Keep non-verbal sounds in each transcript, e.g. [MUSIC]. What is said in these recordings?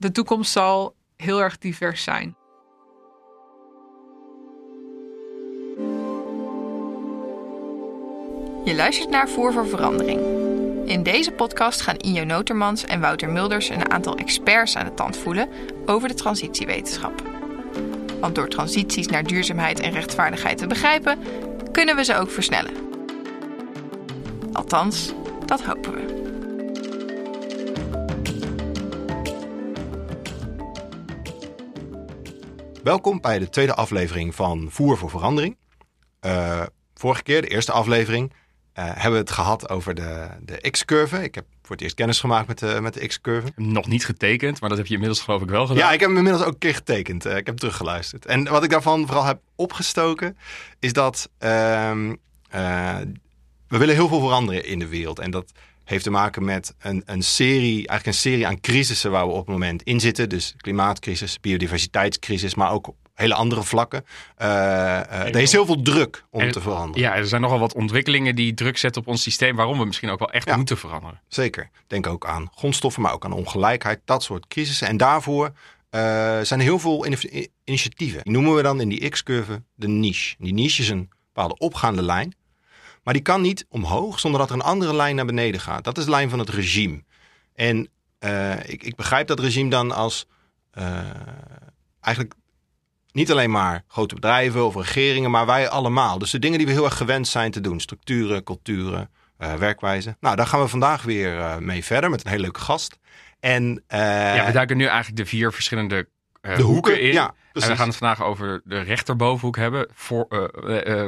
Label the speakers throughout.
Speaker 1: de toekomst zal heel erg divers zijn.
Speaker 2: Je luistert naar Voer voor Verandering. In deze podcast gaan Injo Notermans en Wouter Mulders een aantal experts aan de tand voelen over de transitiewetenschap. Want door transities naar duurzaamheid en rechtvaardigheid te begrijpen, kunnen we ze ook versnellen. Althans, dat hopen we.
Speaker 3: Welkom bij de tweede aflevering van Voer voor Verandering. Uh, vorige keer, de eerste aflevering, uh, hebben we het gehad over de, de X-curve. Ik heb voor het eerst kennis gemaakt met de, met de X-curve.
Speaker 4: Nog niet getekend, maar dat heb je inmiddels geloof ik wel gedaan.
Speaker 3: Ja, ik heb hem inmiddels ook een keer getekend. Uh, ik heb teruggeluisterd. En wat ik daarvan vooral heb opgestoken, is dat uh, we willen heel veel veranderen in de wereld. En dat heeft te maken met een, een serie, eigenlijk een serie aan crisissen waar we op het moment in zitten. Dus klimaatcrisis, biodiversiteitscrisis, maar ook hele andere vlakken. Uh, uh, er is heel veel druk om te veranderen.
Speaker 4: Ja, er zijn nogal wat ontwikkelingen die druk zetten op ons systeem, waarom we misschien ook wel echt ja, moeten veranderen.
Speaker 3: Zeker. Denk ook aan grondstoffen, maar ook aan ongelijkheid, dat soort crisissen. En daarvoor uh, zijn er heel veel initiatieven. Die noemen we dan in die X-curve de niche. Die niche is een bepaalde opgaande lijn. Maar die kan niet omhoog zonder dat er een andere lijn naar beneden gaat. Dat is de lijn van het regime. En ik, ik, begrijp dat regime dan als eigenlijk niet alleen maar grote bedrijven of regeringen, maar wij allemaal. Dus de dingen die we heel erg gewend zijn te doen. Structuren, culturen, uh, werkwijze. Nou, daar gaan we vandaag weer mee verder met een hele leuke gast. En,
Speaker 4: ja, we duiken nu eigenlijk de vier verschillende
Speaker 3: de hoeken,
Speaker 4: hoeken in.
Speaker 3: Ja,
Speaker 4: en we gaan het vandaag over de rechterbovenhoek hebben. Voor,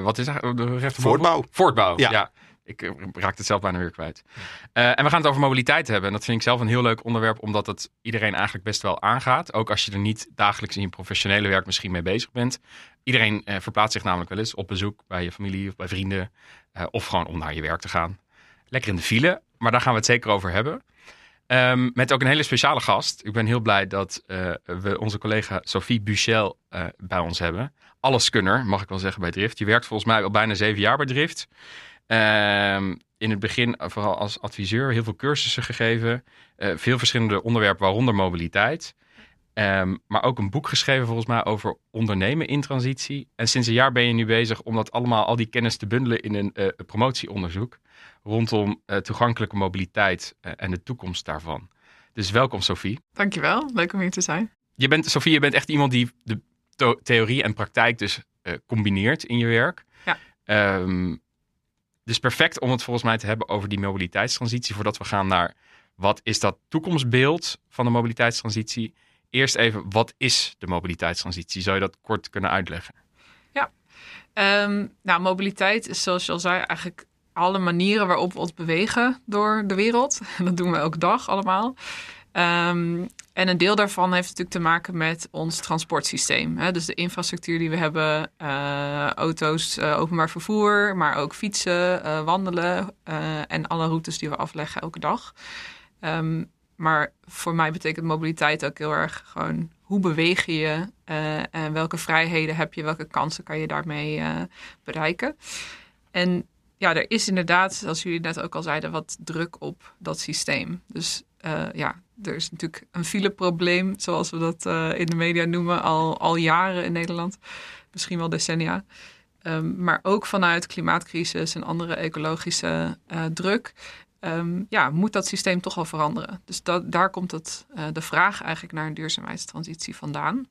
Speaker 4: wat is dat? De rechterbovenhoek?
Speaker 3: Voortbouw.
Speaker 4: Voortbouw, ja. ja. Ik raak het zelf bijna weer kwijt. En we gaan het over mobiliteit hebben. En dat vind ik zelf een heel leuk onderwerp, omdat het iedereen eigenlijk best wel aangaat. Ook als je er niet dagelijks in je professionele werk misschien mee bezig bent. Iedereen verplaatst zich namelijk wel eens op bezoek bij je familie of bij vrienden. Of gewoon om naar je werk te gaan. Lekker in de file, maar daar gaan we het zeker over hebben. Um, met ook een hele speciale gast. Ik ben heel blij dat we onze collega Sophie Buchel bij ons hebben. Alleskunner, mag ik wel zeggen, bij Drift. Je werkt volgens mij al bijna zeven jaar bij Drift. Um, in het begin vooral als adviseur heel veel cursussen gegeven. Veel verschillende onderwerpen, waaronder mobiliteit. Um, maar ook een boek geschreven volgens mij over ondernemen in transitie. En sinds een jaar ben je nu bezig om dat allemaal, al die kennis te bundelen in een promotieonderzoek. Rondom uh, toegankelijke mobiliteit en de toekomst daarvan. Dus welkom Sophie.
Speaker 1: Dankjewel, leuk om hier te zijn.
Speaker 4: Je bent, Sophie, je bent echt iemand die de theorie en praktijk dus combineert in je werk.
Speaker 1: Ja.
Speaker 4: Um, dus perfect om het volgens mij te hebben over die mobiliteitstransitie. Voordat we gaan naar wat is dat toekomstbeeld van de mobiliteitstransitie. Eerst even, wat is de mobiliteitstransitie? Zou je dat kort kunnen uitleggen?
Speaker 1: Ja, um, nou mobiliteit is zoals je al zei eigenlijk alle manieren waarop we ons bewegen door de wereld. [LAUGHS] Dat doen we elke dag allemaal. Um, en een deel daarvan heeft natuurlijk te maken met ons transportsysteem. Hè? Dus de infrastructuur die we hebben, uh, auto's, uh, openbaar vervoer, maar ook fietsen, uh, wandelen en alle routes die we afleggen elke dag. Um, maar voor mij betekent mobiliteit ook heel erg gewoon hoe beweeg je je en welke vrijheden heb je, welke kansen kan je daarmee bereiken. En ja, er is inderdaad, zoals jullie net ook al zeiden, wat druk op dat systeem. Dus uh, ja, er is natuurlijk een fileprobleem, zoals we dat uh, in de media noemen, al, al jaren in Nederland. Misschien wel decennia. Um, maar ook vanuit klimaatcrisis en andere ecologische uh, druk. Um, ja, moet dat systeem toch wel veranderen. Dus dat, daar komt het, de vraag eigenlijk naar een duurzaamheidstransitie vandaan.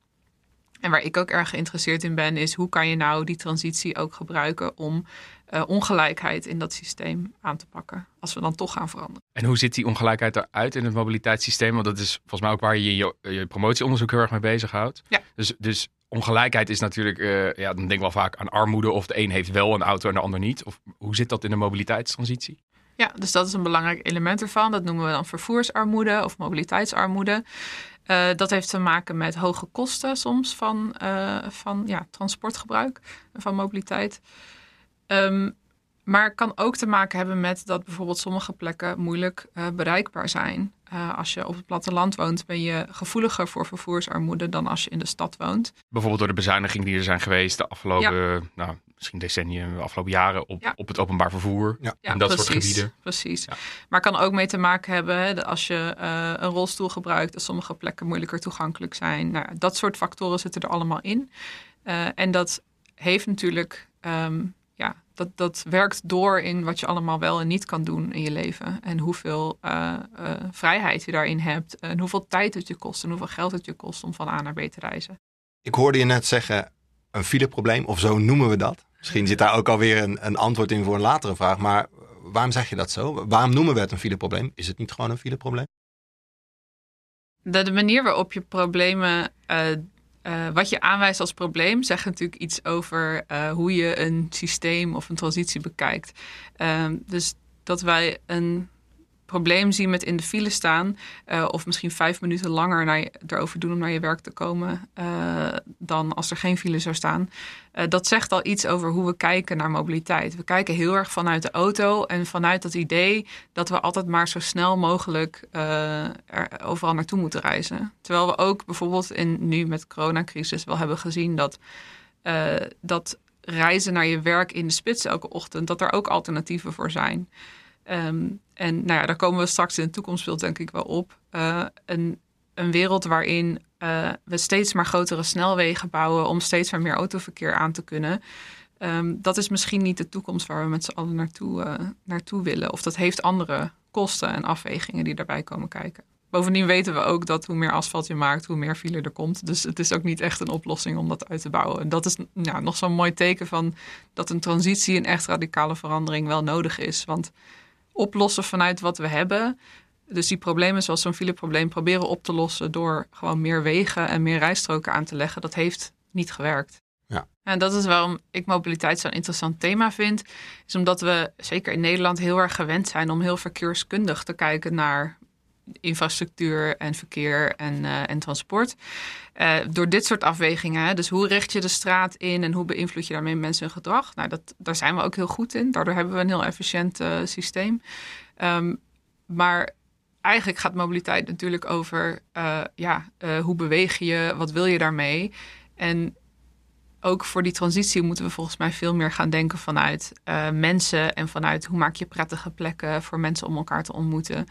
Speaker 1: En waar ik ook erg geïnteresseerd in ben, is hoe kan je nou die transitie ook gebruiken om uh, ongelijkheid in dat systeem aan te pakken. Als we dan toch gaan veranderen.
Speaker 4: En hoe ziet die ongelijkheid eruit in het mobiliteitssysteem? Want dat is volgens mij ook waar je je, je promotieonderzoek heel erg mee bezighoudt.
Speaker 1: Ja.
Speaker 4: Dus, dus ongelijkheid is natuurlijk, uh, ja, dan denk ik wel vaak aan armoede. Of de een heeft wel een auto en de ander niet. Of hoe zit dat in de mobiliteitstransitie?
Speaker 1: Ja, dus dat is een belangrijk element ervan. Dat noemen we dan vervoersarmoede of mobiliteitsarmoede. Uh, dat heeft te maken met hoge kosten soms van, uh, van ja, transportgebruik en van mobiliteit. Um, maar kan ook te maken hebben met dat bijvoorbeeld sommige plekken moeilijk uh, bereikbaar zijn. eh, als je op het platteland woont, ben je gevoeliger voor vervoersarmoede dan als je in de stad woont.
Speaker 4: Bijvoorbeeld door de bezuinigingen die er zijn geweest de afgelopen, nou, misschien decennia, de afgelopen jaren op,
Speaker 1: Ja.
Speaker 4: op het openbaar vervoer.
Speaker 3: Ja.
Speaker 4: En dat soort gebieden.
Speaker 1: Precies.
Speaker 4: Ja.
Speaker 1: Maar kan ook mee te maken hebben hè, dat als je eh, een rolstoel gebruikt, dat sommige plekken moeilijker toegankelijk zijn. Nou, dat soort factoren zitten er allemaal in. Eh, en dat heeft natuurlijk, ehm, ja, dat, dat werkt door in wat je allemaal wel en niet kan doen in je leven. En hoeveel eh, eh, vrijheid je daarin hebt. En hoeveel tijd het je kost en hoeveel geld het je kost om van A naar B te reizen.
Speaker 3: Ik hoorde je net zeggen, een fileprobleem, of zo noemen we dat. Misschien zit daar ook alweer een, een antwoord in voor een latere vraag. Maar waarom zeg je dat zo? Waarom noemen we het een fileprobleem? Is het niet gewoon een fileprobleem?
Speaker 1: De, de manier waarop je problemen, eh, eh, wat je aanwijst als probleem, zegt natuurlijk iets over eh, hoe je een systeem of een transitie bekijkt. Ehm, dus dat wij een probleem zien met in de file staan, eh, of misschien vijf minuten langer naar erover doen om naar je werk te komen, eh, dan als er geen file zou staan. Eh, dat zegt al iets over hoe we kijken naar mobiliteit. We kijken heel erg vanuit de auto en vanuit dat idee dat we altijd maar zo snel mogelijk er overal naartoe moeten reizen. Terwijl we ook bijvoorbeeld in, nu met de coronacrisis wel hebben gezien dat, dat reizen naar je werk in de spits elke ochtend, dat er ook alternatieven voor zijn. Ehm, en nou ja, daar komen we straks in het toekomstbeeld denk ik wel op. Eh, een, een wereld waarin eh, we steeds maar grotere snelwegen bouwen om steeds maar meer autoverkeer aan te kunnen. Ehm, dat is misschien niet de toekomst waar we met z'n allen naartoe, eh, naartoe willen. Of dat heeft andere kosten en afwegingen die daarbij komen kijken. Bovendien weten we ook dat hoe meer asfalt je maakt, hoe meer file er komt. Dus het is ook niet echt een oplossing om dat uit te bouwen. En dat is nou, nog zo'n mooi teken van dat een transitie, een echt radicale verandering wel nodig is. Want oplossen vanuit wat we hebben. Dus die problemen zoals zo'n fileprobleem proberen op te lossen door gewoon meer wegen en meer rijstroken aan te leggen. Dat heeft niet gewerkt.
Speaker 3: Ja.
Speaker 1: En dat is waarom ik mobiliteit zo'n interessant thema vind. Is omdat we zeker in Nederland heel erg gewend zijn om heel verkeerskundig te kijken naar infrastructuur en verkeer en, eh, en transport. Eh, door dit soort afwegingen, dus hoe richt je de straat in en hoe beïnvloed je daarmee mensen hun gedrag? Nou, dat, daar zijn we ook heel goed in. Daardoor hebben we een heel efficiënt eh, systeem. Ehm, maar eigenlijk gaat mobiliteit natuurlijk over ja, hoe beweeg je, wat wil je daarmee? En ook voor die transitie moeten we volgens mij veel meer gaan denken vanuit mensen en vanuit hoe maak je prettige plekken voor mensen om elkaar te ontmoeten.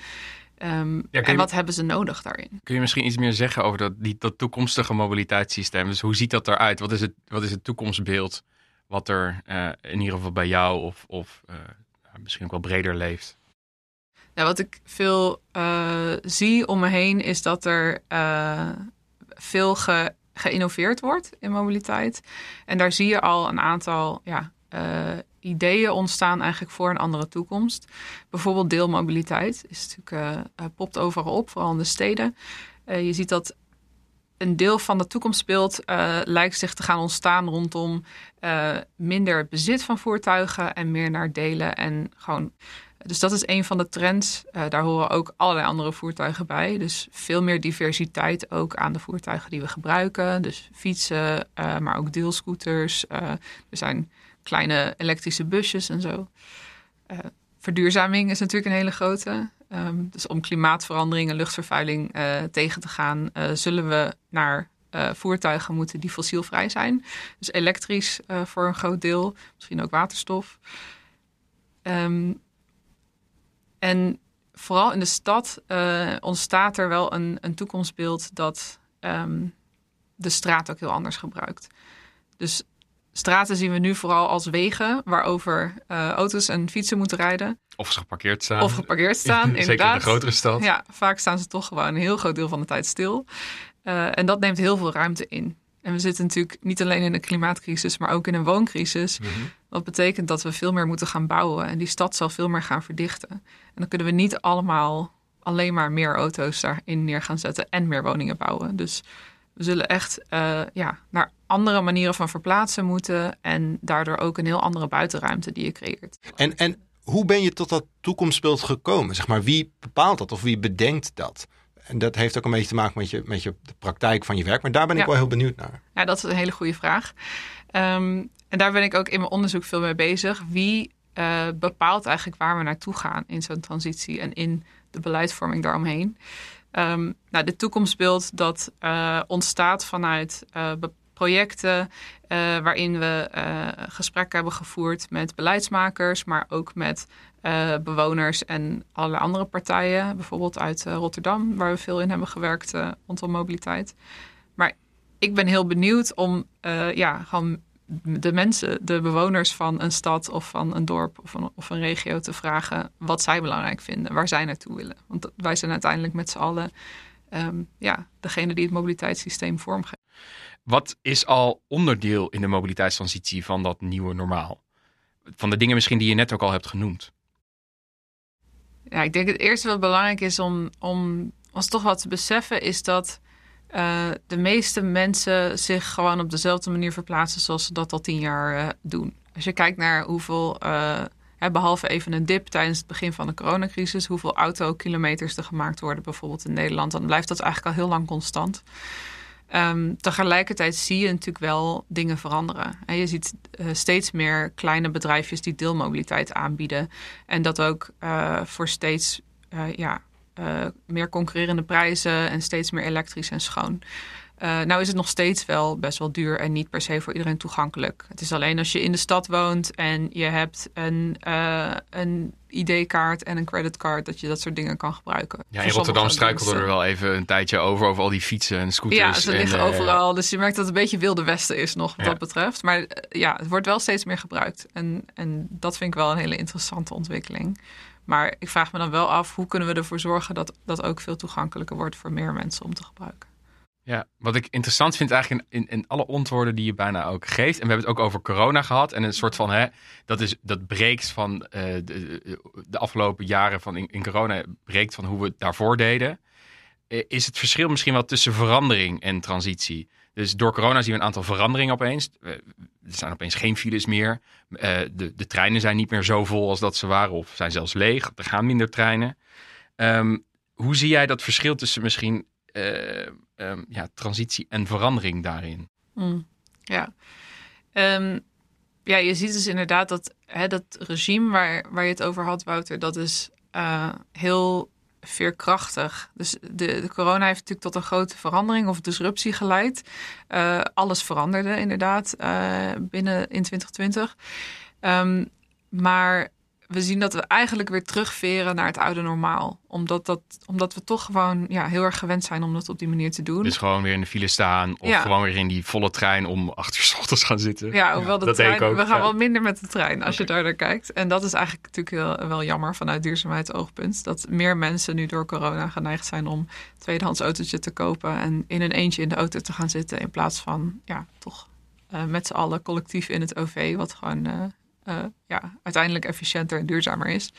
Speaker 1: Ehm, en wat hebben ze nodig daarin?
Speaker 4: Kun je misschien iets meer zeggen over dat, die, dat toekomstige mobiliteitssysteem? Dus hoe ziet dat eruit? Wat is het, wat is het toekomstbeeld wat er eh, in ieder geval bij jou of, of eh, misschien ook wel breder leeft?
Speaker 1: Nou, wat ik veel eh, zie om me heen is dat er veel ge, geïnnoveerd wordt in mobiliteit. En daar zie je al een aantal ja, ideeën ontstaan eigenlijk voor een andere toekomst. Bijvoorbeeld deelmobiliteit is natuurlijk, eh, eh, popt overal op, vooral in de steden. Eh, je ziet dat een deel van het toekomstbeeld eh, lijkt zich te gaan ontstaan rondom minder bezit van voertuigen en meer naar delen en gewoon dus dat is een van de trends. Eh, daar horen ook allerlei andere voertuigen bij. Dus veel meer diversiteit ook aan de voertuigen die we gebruiken. Dus fietsen, eh, maar ook deelscooters. Eh, er zijn kleine elektrische busjes en zo. Verduurzaming is natuurlijk een hele grote. Ehm, dus om klimaatverandering en luchtvervuiling tegen te gaan, zullen we naar voertuigen moeten die fossielvrij zijn. Dus elektrisch voor een groot deel, misschien ook waterstof. Ehm, en vooral in de stad eh, ontstaat er wel een, een toekomstbeeld dat ehm, de straat ook heel anders gebruikt. Dus straten zien we nu vooral als wegen waarover eh, auto's en fietsen moeten rijden.
Speaker 4: Of ze geparkeerd staan.
Speaker 1: Of geparkeerd staan, [LAUGHS]
Speaker 4: Zeker in
Speaker 1: inderdaad.
Speaker 4: de grotere stad.
Speaker 1: Ja, vaak staan ze toch gewoon een heel groot deel van de tijd stil. Eh, en dat neemt heel veel ruimte in. En we zitten natuurlijk niet alleen in een klimaatcrisis, maar ook in een wooncrisis. Wat betekent dat we veel meer moeten gaan bouwen. En die stad zal veel meer gaan verdichten. En dan kunnen we niet allemaal alleen maar meer auto's daarin neer gaan zetten en meer woningen bouwen. Dus we zullen echt eh, ja, naar andere manieren van verplaatsen moeten. En daardoor ook een heel andere buitenruimte die je creëert.
Speaker 3: En, en hoe ben je tot dat toekomstbeeld gekomen? Zeg maar, wie bepaalt dat of wie bedenkt dat? En dat heeft ook een beetje te maken met, je, met je, de praktijk van je werk. Maar daar ben ik
Speaker 1: Ja.
Speaker 3: wel heel benieuwd naar.
Speaker 1: Ja, dat is een hele goede vraag. Ehm, en daar ben ik ook in mijn onderzoek veel mee bezig. Wie eh, bepaalt eigenlijk waar we naartoe gaan in zo'n transitie en in de beleidsvorming daaromheen. Um, nou, de toekomstbeeld dat uh, ontstaat vanuit uh, projecten waarin we gesprekken hebben gevoerd met beleidsmakers, maar ook met bewoners en allerlei andere partijen, bijvoorbeeld uit Rotterdam, waar we veel in hebben gewerkt rondom mobiliteit. Maar ik ben heel benieuwd om ja, gewoon de mensen, de bewoners van een stad of van een dorp of een, of een regio te vragen wat zij belangrijk vinden, waar zij naartoe willen. Want wij zijn uiteindelijk met z'n allen um, ja, degene die het mobiliteitssysteem vormgeven.
Speaker 4: Wat is al onderdeel in de mobiliteitstransitie van dat nieuwe normaal? Van de dingen misschien die je net ook al hebt genoemd.
Speaker 1: Ja, ik denk het eerste wat belangrijk is om, om ons toch wat te beseffen, is dat uh, de meeste mensen zich gewoon op dezelfde manier verplaatsen zoals ze dat al tien jaar uh, doen. Als je kijkt naar hoeveel, hè, behalve even een dip tijdens het begin van de coronacrisis, hoeveel autokilometers er gemaakt worden, bijvoorbeeld in Nederland, dan blijft dat eigenlijk al heel lang constant. Um, tegelijkertijd zie je natuurlijk wel dingen veranderen. En je ziet steeds meer kleine bedrijfjes die deelmobiliteit aanbieden. En dat ook voor steeds ja, uh, meer concurrerende prijzen en steeds meer elektrisch en schoon. Uh, nou is het nog steeds wel best wel duur en niet per se voor iedereen toegankelijk. Het is alleen als je in de stad woont en je hebt een, uh, een ID-kaart en een creditcard dat je dat soort dingen kan gebruiken.
Speaker 4: Ja, in Rotterdam struikelde er wel even een tijdje over, over al die fietsen en scooters.
Speaker 1: Ja, ze liggen overal. Dus je merkt dat het een beetje wilde westen is nog wat dat betreft. Maar ja, het wordt wel steeds meer gebruikt. En, en dat vind ik wel een hele interessante ontwikkeling. Maar ik vraag me dan wel af, hoe kunnen we ervoor zorgen dat dat ook veel toegankelijker wordt voor meer mensen om te gebruiken?
Speaker 4: Ja, wat ik interessant vind eigenlijk in, in, alle antwoorden die je bijna ook geeft. En we hebben het ook over corona gehad. En een soort van, hè, dat, is, dat breekt van uh, de, de, afgelopen jaren van in, in, corona, breekt van hoe we het daarvoor deden. Is het verschil misschien wel tussen verandering en transitie? Dus door corona zien we een aantal veranderingen opeens. Er zijn opeens geen files meer. Uh, de, de treinen zijn niet meer zo vol als dat ze waren, of zijn zelfs leeg. Er gaan minder treinen. Um, hoe zie jij dat verschil tussen misschien uh, um, ja, transitie en verandering daarin?
Speaker 1: Mm, ja. Um, ja, je ziet dus inderdaad dat hè, dat regime waar, waar je het over had, Wouter, dat is uh, heel veerkrachtig. Dus de, de, corona heeft natuurlijk tot een grote verandering of disruptie geleid. Uh, alles veranderde inderdaad uh, binnen in 2020. Um, maar we zien dat we eigenlijk weer terugveren naar het oude normaal. Omdat, dat, omdat we toch gewoon ja, heel erg gewend zijn om dat op die manier te doen.
Speaker 4: Dus gewoon weer in de file staan of gewoon weer in die volle trein om achter ochtends gaan zitten.
Speaker 1: Ja, hoewel de trein, we gaan wel minder met de trein als je daar naar kijkt. En dat is eigenlijk natuurlijk heel, wel jammer vanuit duurzaamheidsoogpunt. Dat meer mensen nu door corona geneigd zijn om tweedehands autootje te kopen en in een eentje in de auto te gaan zitten. In plaats van ja, toch uh, met z'n allen collectief in het OV, wat gewoon uh, uh, ja, uiteindelijk efficiënter en duurzamer is.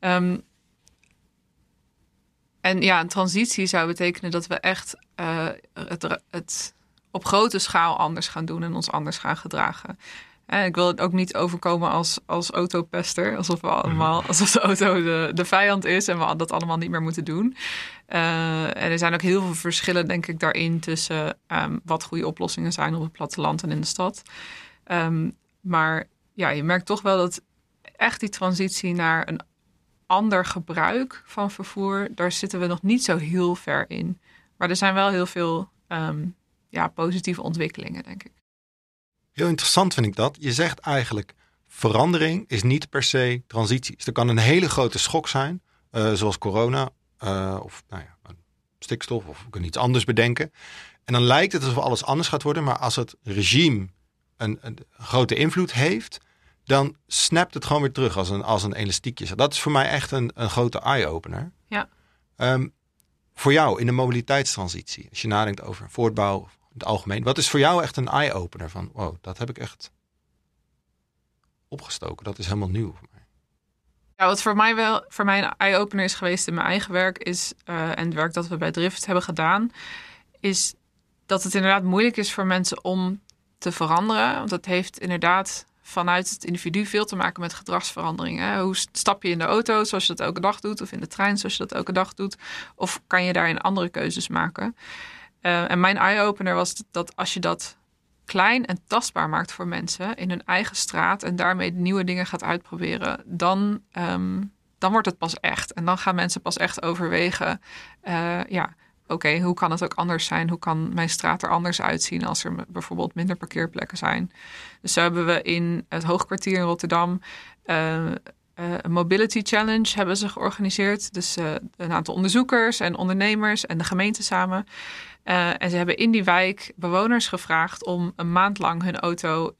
Speaker 1: Um, en ja, een transitie zou betekenen dat we echt uh, het, het, op grote schaal anders gaan doen en ons anders gaan gedragen. En ik wil het ook niet overkomen als, als autopester, alsof, we allemaal, mhm. alsof de auto de, de vijand is en we dat allemaal niet meer moeten doen. Uh, en er zijn ook heel veel verschillen, denk ik, daarin tussen um, wat goede oplossingen zijn op het platteland en in de stad. Um, maar ja, je merkt toch wel dat echt die transitie naar een ander gebruik van vervoer, daar zitten we nog niet zo heel ver in. Maar er zijn wel heel veel um, ja, positieve ontwikkelingen, denk ik.
Speaker 3: Heel interessant vind ik dat. Je zegt eigenlijk, verandering is niet per se transitie. Dus er kan een hele grote schok zijn, uh, zoals corona, uh, of nou ja, stikstof, of we kunnen iets anders bedenken. En dan lijkt het alsof alles anders gaat worden, maar als het regime een, een grote invloed heeft, dan snapt het gewoon weer terug als een, als een elastiekje. Dat is voor mij echt een, een grote eye-opener.
Speaker 1: Ja.
Speaker 3: Um, voor jou in de mobiliteitstransitie, als je nadenkt over voortbouw in het algemeen, wat is voor jou echt een eye-opener van, wow, dat heb ik echt opgestoken. Dat is helemaal nieuw voor mij.
Speaker 1: Ja, wat voor mij wel voor mij een eye-opener is geweest in mijn eigen werk is, uh, en het werk dat we bij Drift hebben gedaan, is dat het inderdaad moeilijk is voor mensen om te veranderen. Want dat heeft inderdaad vanuit het individu veel te maken met gedragsveranderingen. Hoe stap je in de auto zoals je dat elke dag doet, of in de trein zoals je dat elke dag doet, of kan je daarin andere keuzes maken? Uh, en mijn eye-opener was dat als je dat klein en tastbaar maakt voor mensen in hun eigen straat en daarmee nieuwe dingen gaat uitproberen, dan, um, dan wordt het pas echt. En dan gaan mensen pas echt overwegen, uh, ja, oké, hoe kan het ook anders zijn? Hoe kan mijn straat er anders uitzien als er bijvoorbeeld minder parkeerplekken zijn? Dus zo hebben we in het Hoogkwartier in Rotterdam uh, een Mobility Challenge hebben ze georganiseerd. Dus uh, een aantal onderzoekers en ondernemers en de gemeente samen. En ze hebben in die wijk bewoners gevraagd om een maand lang hun auto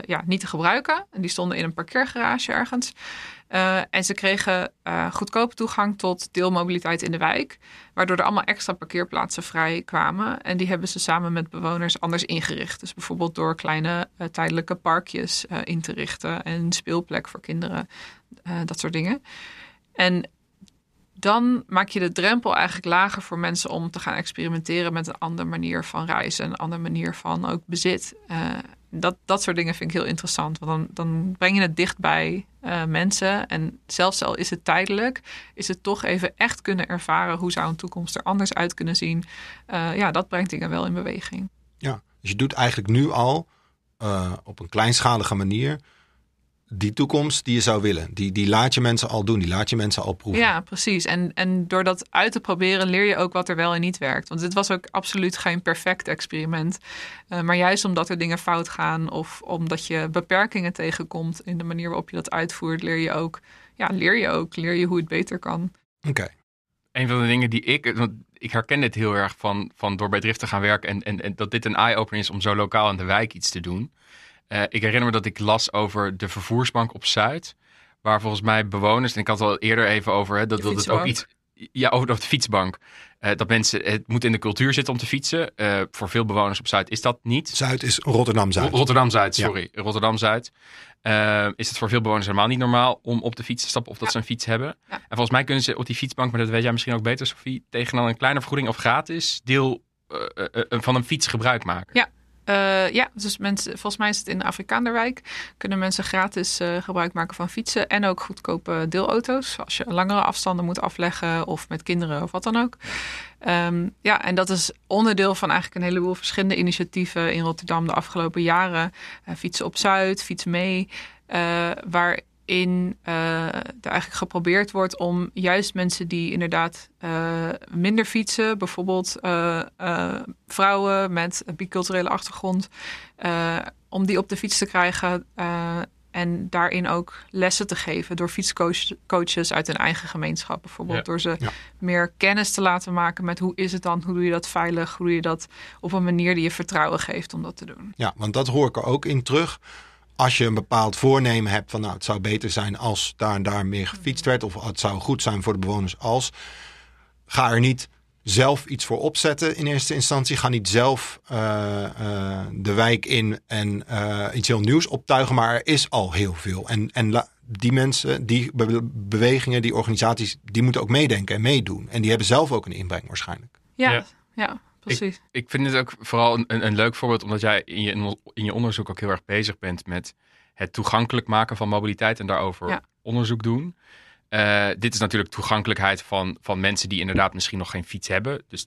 Speaker 1: ja, niet te gebruiken. En die stonden in een parkeergarage ergens. Uh, en ze kregen uh, goedkope toegang tot deelmobiliteit in de wijk, waardoor er allemaal extra parkeerplaatsen vrij kwamen. En die hebben ze samen met bewoners anders ingericht. Dus bijvoorbeeld door kleine uh, tijdelijke parkjes in te richten en speelplek voor kinderen, dat soort dingen. En dan maak je de drempel eigenlijk lager voor mensen om te gaan experimenteren met een andere manier van reizen, een andere manier van ook bezit dat, dat soort dingen vind ik heel interessant. Want dan, dan breng je het dicht bij uh, mensen. En zelfs al is het tijdelijk, is het toch even echt kunnen ervaren hoe zou een toekomst er anders uit kunnen zien. Uh, ja, dat brengt dingen wel in beweging.
Speaker 3: Ja, dus je doet eigenlijk nu al uh, op een kleinschalige manier die toekomst die je zou willen. Die, die laat je mensen al doen, die laat je mensen al proeven.
Speaker 1: Ja, precies. En, en door dat uit te proberen leer je ook wat er wel en niet werkt. Want dit was ook absoluut geen perfect experiment. Uh, maar juist omdat er dingen fout gaan of omdat je beperkingen tegenkomt in de manier waarop je dat uitvoert, leer je ook, ja, leer je ook, leer je hoe het beter kan.
Speaker 3: Oké. Okay.
Speaker 4: Een van de dingen die ik, want ik herken dit heel erg van, van door bij Drift te gaan werken en, en, en dat dit een eye-opener is om zo lokaal in de wijk iets te doen. Uh, ik herinner me dat ik las over de vervoersbank op Zuid. Waar volgens mij bewoners, en ik had het al eerder even over, hè, dat, dat het ook iets. Ja, over de fietsbank. Uh, dat mensen, het moet in de cultuur zitten om te fietsen. Uh, voor veel bewoners op Zuid is dat niet.
Speaker 3: Zuid is Rotterdam-Zuid.
Speaker 4: Rotterdam-Zuid, sorry. Ja. Rotterdam-Zuid. Uh, is het voor veel bewoners helemaal niet normaal om op de fiets te stappen of dat ja. ze een fiets hebben. Ja. En volgens mij kunnen ze op die fietsbank, maar dat weet jij misschien ook beter, Sophie, tegen dan een kleine vergoeding of gratis deel van een fiets gebruik maken.
Speaker 1: Ja, uh, ja, dus mensen, volgens mij is het in de Afrikaanderwijk. Kunnen mensen gratis uh, gebruik maken van fietsen en ook goedkope deelauto's. Als je langere afstanden moet afleggen of met kinderen of wat dan ook. Um, ja, en dat is onderdeel van eigenlijk een heleboel verschillende initiatieven in Rotterdam de afgelopen jaren. Uh, fietsen op Zuid, fiets mee. waar in uh, er eigenlijk geprobeerd wordt om juist mensen die inderdaad uh, minder fietsen, bijvoorbeeld uh, vrouwen met een biculturele achtergrond, om die op de fiets te krijgen en daarin ook lessen te geven door fietscoaches uit hun eigen gemeenschap, bijvoorbeeld ja. door ze ja. meer kennis te laten maken met hoe is het dan, hoe doe je dat veilig, hoe doe je dat op een manier die je vertrouwen geeft om dat te doen.
Speaker 3: Ja, want dat hoor ik er ook in terug als je een bepaald voornemen hebt van nou, het zou beter zijn als daar en daar meer gefietst werd, of het zou goed zijn voor de bewoners als, ga er niet zelf iets voor opzetten in eerste instantie. Ga niet zelf uh, uh, de wijk in en uh, iets heel nieuws optuigen, maar er is al heel veel. En, en die mensen, die be bewegingen, die organisaties, die moeten ook meedenken en meedoen. En die hebben zelf ook een inbreng waarschijnlijk.
Speaker 1: Ja, ja. ja.
Speaker 4: Ik, ik, vind het ook vooral een, een, leuk voorbeeld, omdat jij in je, in je onderzoek ook heel erg bezig bent met het toegankelijk maken van mobiliteit en daarover ja. onderzoek doen. Uh, dit is natuurlijk toegankelijkheid van, van mensen die inderdaad misschien nog geen fiets hebben. Dus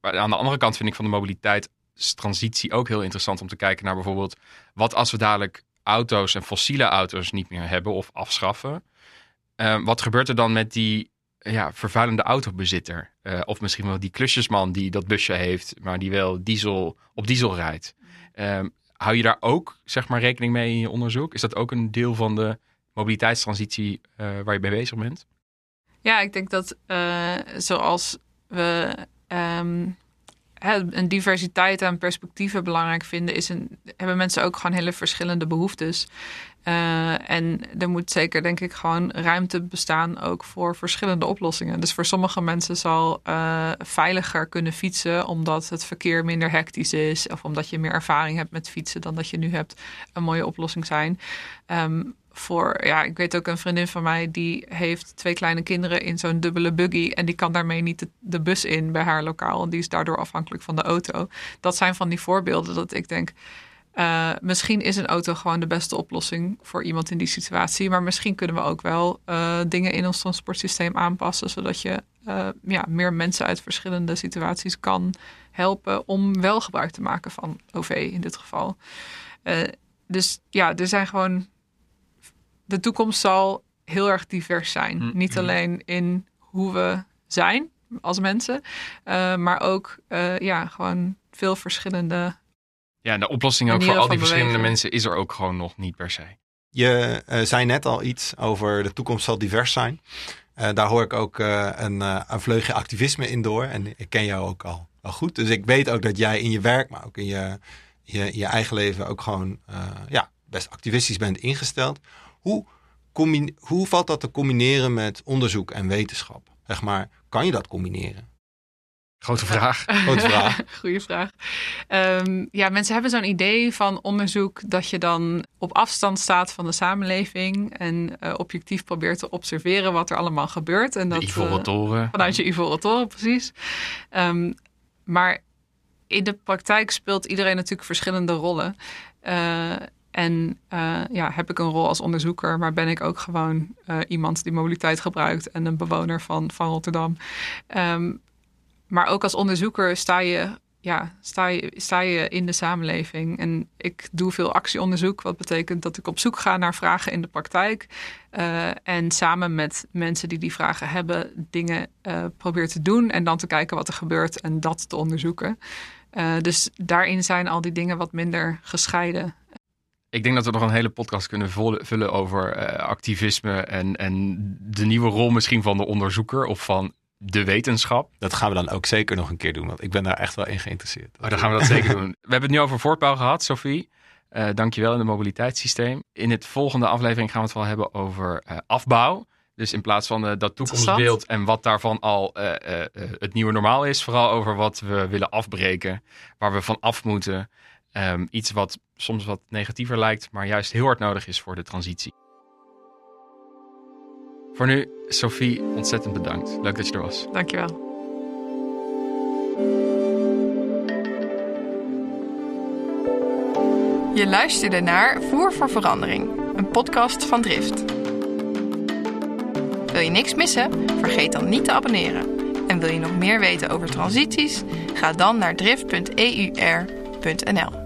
Speaker 4: aan de andere kant vind ik van de mobiliteitstransitie ook heel interessant om te kijken naar bijvoorbeeld wat als we dadelijk auto's en fossiele auto's niet meer hebben of afschaffen. Uh, wat gebeurt er dan met die ja, vervuilende autobezitter. Uh, of misschien wel die klusjesman die dat busje heeft, maar die wel diesel, op diesel rijdt. Um, hou je daar ook zeg maar, rekening mee in je onderzoek? Is dat ook een deel van de mobiliteitstransitie uh, waar je mee bezig bent?
Speaker 1: Ja, ik denk dat uh, zoals we um, een diversiteit aan perspectieven belangrijk vinden, is een, hebben mensen ook gewoon hele verschillende behoeftes. Uh, en er moet zeker, denk ik, gewoon ruimte bestaan ook voor verschillende oplossingen. Dus voor sommige mensen zal uh, veiliger kunnen fietsen, omdat het verkeer minder hectisch is, of omdat je meer ervaring hebt met fietsen dan dat je nu hebt, een mooie oplossing zijn. Um, voor, ja, ik weet ook een vriendin van mij die heeft twee kleine kinderen in zo'n dubbele buggy en die kan daarmee niet de, de, bus in bij haar lokaal en die is daardoor afhankelijk van de auto. Dat zijn van die voorbeelden dat ik denk, uh, misschien is een auto gewoon de beste oplossing voor iemand in die situatie, maar misschien kunnen we ook wel uh, dingen in ons transportsysteem aanpassen zodat je uh, ja, meer mensen uit verschillende situaties kan helpen om wel gebruik te maken van OV in dit geval. dus ja, er zijn gewoon de toekomst zal heel erg divers zijn.
Speaker 4: Mm,
Speaker 1: Niet alleen in hoe we zijn als mensen, eh, maar ook eh, ja, gewoon veel verschillende.
Speaker 4: Ja, de oplossing ook voor al die verschillende
Speaker 1: bewegen.
Speaker 4: mensen is er ook gewoon nog niet per se.
Speaker 3: Je eh, zei net al iets over de toekomst zal divers zijn. Eh, daar hoor ik ook eh, een, eh, een vleugje activisme in door. En ik ken jou ook al, al goed. Dus ik weet ook dat jij in je werk, maar ook in je, je, je eigen leven ook gewoon eh, ja, best activistisch bent ingesteld. Hoe, hoe valt dat te combineren met onderzoek en wetenschap? Zeg maar, kan je dat combineren?
Speaker 4: Grote vraag. [LAUGHS]
Speaker 3: Grote vraag. [LAUGHS]
Speaker 1: Goeie vraag. Ehm, ja, mensen hebben zo'n idee van onderzoek dat je dan op afstand staat van de samenleving en eh, objectief probeert te observeren wat er allemaal gebeurt. En dat, eh,
Speaker 4: Ivoren Toren.
Speaker 1: Vanuit je Ivoren Toren, precies. Ehm, maar in de praktijk speelt iedereen natuurlijk verschillende rollen. Eh, en ja, heb ik een rol als onderzoeker, maar ben ik ook gewoon iemand die mobiliteit gebruikt en een bewoner van, van Rotterdam. Ehm, maar ook als onderzoeker sta je, ja, sta, je, sta je in de samenleving. En ik doe veel actieonderzoek, wat betekent dat ik op zoek ga naar vragen in de praktijk. Eh, en samen met mensen die die vragen hebben, dingen eh, probeer te doen. En dan te kijken wat er gebeurt en dat te onderzoeken. Eh, dus daarin zijn al die dingen wat minder gescheiden.
Speaker 4: Ik denk dat we nog een hele podcast kunnen vullen over activisme en, en de nieuwe rol misschien van de onderzoeker of van de wetenschap.
Speaker 3: Dat gaan we dan ook zeker nog een keer doen, want ik ben daar echt wel in geïnteresseerd.
Speaker 4: Oh, dan gaan we dat zeker doen. We hebben het nu over voortbouw gehad, Sophie. Eh dankjewel in het mobiliteitssysteem. In het volgende aflevering gaan we het wel hebben over eh, afbouw. Dus in plaats van eh, dat toekomstbeeld en wat daarvan al eh, eh, eh, het nieuwe normaal is, vooral over wat we willen afbreken, waar we van af moeten. Ehm, iets wat soms wat negatiever lijkt, maar juist heel hard nodig is voor de transitie. Voor nu, Sophie, ontzettend bedankt. Leuk dat je er was.
Speaker 1: Dankjewel.
Speaker 2: Je luisterde naar Voer voor Verandering, een podcast van Drift. Wil je niks missen? Vergeet dan niet te abonneren. En wil je nog meer weten over transities? Ga dan naar drift.eur.nl.